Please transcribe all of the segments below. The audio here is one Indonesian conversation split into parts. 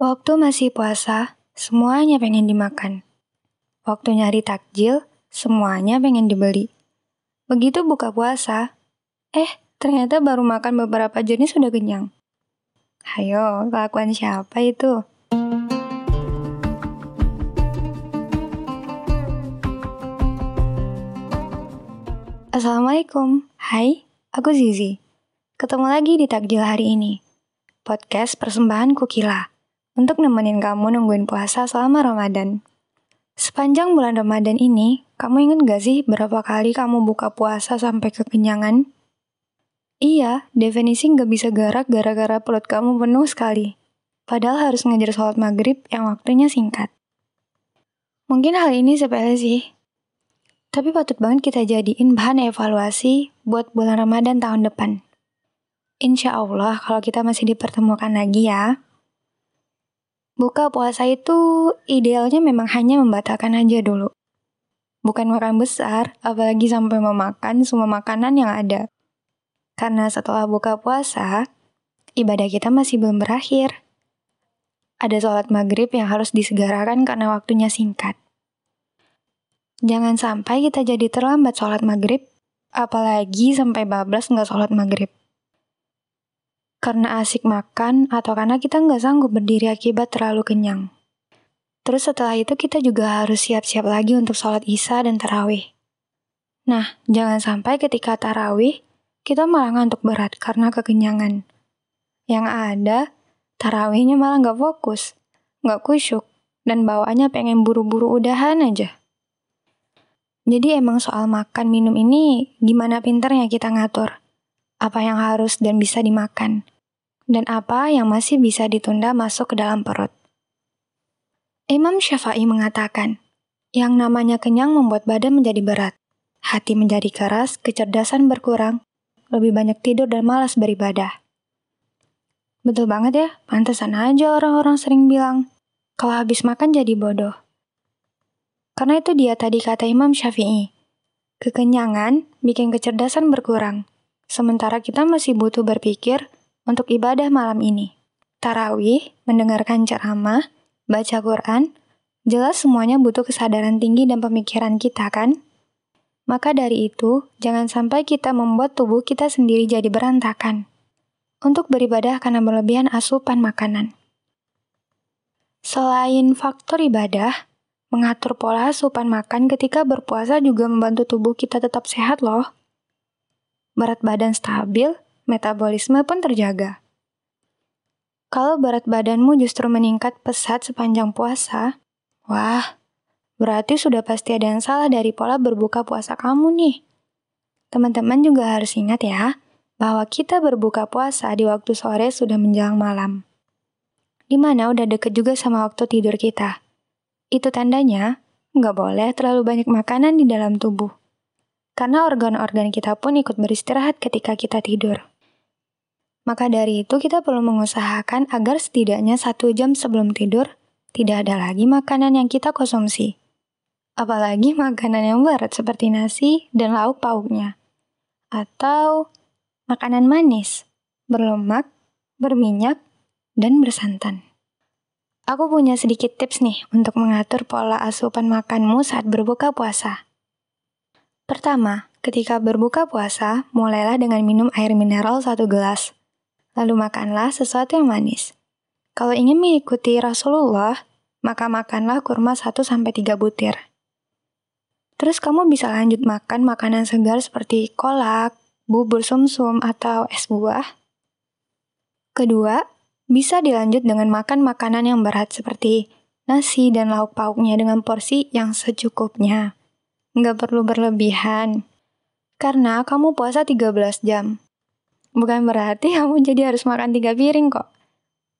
Waktu masih puasa, semuanya pengen dimakan. Waktu nyari takjil, semuanya pengen dibeli. Begitu buka puasa, eh ternyata baru makan beberapa jenis sudah kenyang. Hayo, kelakuan siapa itu? Assalamualaikum, hai, aku Zizi. Ketemu lagi di Takjil hari ini, podcast persembahan Kukila, untuk nemenin kamu nungguin puasa selama Ramadan. Sepanjang bulan Ramadan ini, kamu inget gak sih berapa kali kamu buka puasa sampai kekenyangan? Iya, definisi gak bisa gerak gara-gara perut kamu penuh sekali. Padahal harus ngejar sholat maghrib yang waktunya singkat. Mungkin hal ini sepele sih, tapi patut banget kita jadiin bahan evaluasi buat bulan Ramadan tahun depan. Insya Allah kalau kita masih dipertemukan lagi ya. Buka puasa itu idealnya memang hanya membatalkan aja dulu. Bukan makan besar, apalagi sampai memakan semua makanan yang ada. Karena setelah buka puasa, ibadah kita masih belum berakhir. Ada sholat maghrib yang harus disegerakan karena waktunya singkat. Jangan sampai kita jadi terlambat sholat maghrib, apalagi sampai bablas nggak sholat maghrib. Karena asik makan atau karena kita nggak sanggup berdiri akibat terlalu kenyang. Terus setelah itu kita juga harus siap-siap lagi untuk sholat isya dan tarawih. Nah, jangan sampai ketika tarawih, kita malah ngantuk berat karena kekenyangan. Yang ada, tarawihnya malah nggak fokus, nggak kusyuk, dan bawaannya pengen buru-buru udahan aja. Jadi emang soal makan minum ini gimana pinternya kita ngatur. Apa yang harus dan bisa dimakan. Dan apa yang masih bisa ditunda masuk ke dalam perut. Imam Syafi'i mengatakan, yang namanya kenyang membuat badan menjadi berat. Hati menjadi keras, kecerdasan berkurang, lebih banyak tidur dan malas beribadah. Betul banget ya, pantesan aja orang-orang sering bilang, kalau habis makan jadi bodoh. Karena itu dia tadi kata Imam Syafi'i. Kekenyangan bikin kecerdasan berkurang. Sementara kita masih butuh berpikir untuk ibadah malam ini. Tarawih, mendengarkan ceramah, baca Quran, jelas semuanya butuh kesadaran tinggi dan pemikiran kita kan? Maka dari itu, jangan sampai kita membuat tubuh kita sendiri jadi berantakan. Untuk beribadah karena berlebihan asupan makanan. Selain faktor ibadah, Mengatur pola asupan makan ketika berpuasa juga membantu tubuh kita tetap sehat loh. Berat badan stabil, metabolisme pun terjaga. Kalau berat badanmu justru meningkat pesat sepanjang puasa, wah, berarti sudah pasti ada yang salah dari pola berbuka puasa kamu nih. Teman-teman juga harus ingat ya, bahwa kita berbuka puasa di waktu sore sudah menjelang malam. Di mana udah deket juga sama waktu tidur kita. Itu tandanya nggak boleh terlalu banyak makanan di dalam tubuh. Karena organ-organ kita pun ikut beristirahat ketika kita tidur. Maka dari itu kita perlu mengusahakan agar setidaknya satu jam sebelum tidur tidak ada lagi makanan yang kita konsumsi. Apalagi makanan yang berat seperti nasi dan lauk pauknya. Atau makanan manis, berlemak, berminyak, dan bersantan. Aku punya sedikit tips nih untuk mengatur pola asupan makanmu saat berbuka puasa. Pertama, ketika berbuka puasa, mulailah dengan minum air mineral satu gelas. Lalu makanlah sesuatu yang manis. Kalau ingin mengikuti Rasulullah, maka makanlah kurma 1-3 butir. Terus kamu bisa lanjut makan makanan segar seperti kolak, bubur sumsum, atau es buah. Kedua, bisa dilanjut dengan makan makanan yang berat seperti nasi dan lauk pauknya dengan porsi yang secukupnya. Nggak perlu berlebihan. Karena kamu puasa 13 jam. Bukan berarti kamu jadi harus makan tiga piring kok.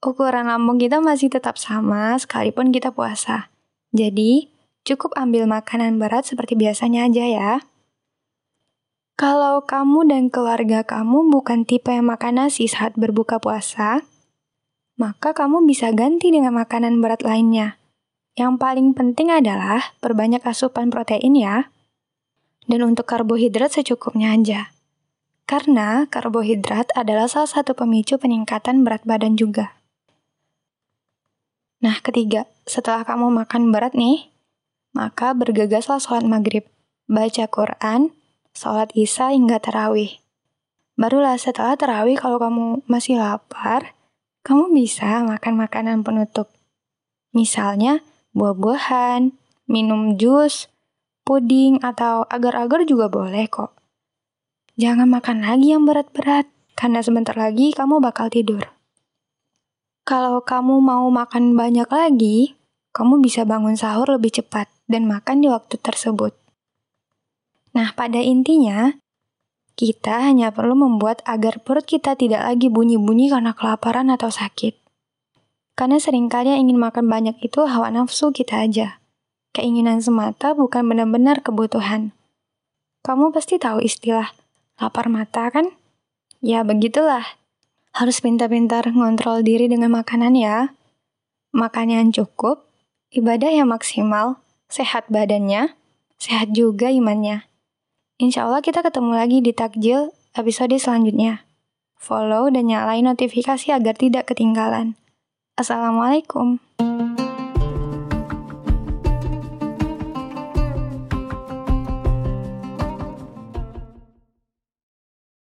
Ukuran lambung kita masih tetap sama sekalipun kita puasa. Jadi, cukup ambil makanan berat seperti biasanya aja ya. Kalau kamu dan keluarga kamu bukan tipe yang makan nasi saat berbuka puasa, maka kamu bisa ganti dengan makanan berat lainnya. Yang paling penting adalah perbanyak asupan protein ya. Dan untuk karbohidrat secukupnya aja. Karena karbohidrat adalah salah satu pemicu peningkatan berat badan juga. Nah, ketiga, setelah kamu makan berat nih, maka bergegaslah sholat maghrib, baca Quran, sholat isya hingga terawih. Barulah setelah terawih kalau kamu masih lapar, kamu bisa makan makanan penutup. Misalnya buah-buahan, minum jus, puding, atau agar-agar juga boleh kok. Jangan makan lagi yang berat-berat, karena sebentar lagi kamu bakal tidur. Kalau kamu mau makan banyak lagi, kamu bisa bangun sahur lebih cepat dan makan di waktu tersebut. Nah, pada intinya, kita hanya perlu membuat agar perut kita tidak lagi bunyi-bunyi karena kelaparan atau sakit. Karena sering kali yang ingin makan banyak itu hawa nafsu kita aja. Keinginan semata bukan benar-benar kebutuhan. Kamu pasti tahu istilah lapar mata kan? Ya begitulah. Harus pintar-pintar ngontrol diri dengan makanan ya. Makan yang cukup, ibadah yang maksimal, sehat badannya, sehat juga imannya. Insya Allah kita ketemu lagi di takjil episode selanjutnya. Follow dan nyalain notifikasi agar tidak ketinggalan. Assalamualaikum.